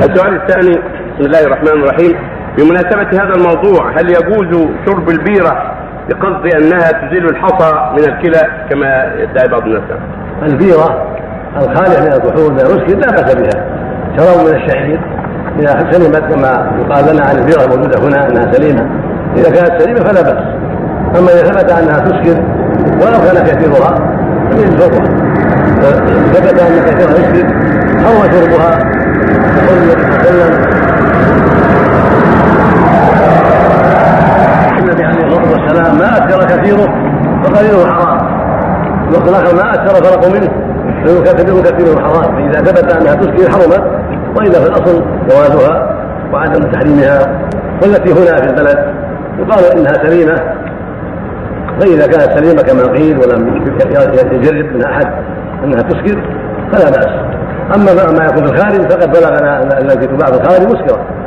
السؤال الثاني بسم الله الرحمن الرحيم. بمناسبة هذا الموضوع هل يجوز شرب البيرة بقصد أنها تزيل الحصى من الكلى كما يدعي بعض الناس؟ البيرة الخالية من الكحول من المسكر لا بأس بها شراب من الشعير إذا سلمت كما يقال لنا عن البيرة الموجودة هنا أنها سليمة. إذا كانت سليمة فلا بأس. أما إذا ثبت أنها تسكر ولو كان كثيرها شربها. ثبت أن كثيرها يسكر حرم شربها يقول النبي صلى الله عليه وسلم. النبي عليه الصلاة والسلام ما أكثر كثيره فقليله حرام الوقت الآخر ما أكثر فرق منه. فانه كثير كثيره حرام فإذا ثبت أنها تسكر حرمت وإلا في الأصل جوازها وعدم تحريمها. والتي هنا في البلد يقال إنها سليمة. فإذا كانت سليمة كما قيل ولم يجرب من أحد أنها تسكر فلا بأس. أما ما يكون في الخارج فقد بلغنا التي تباع في الخارج مسكره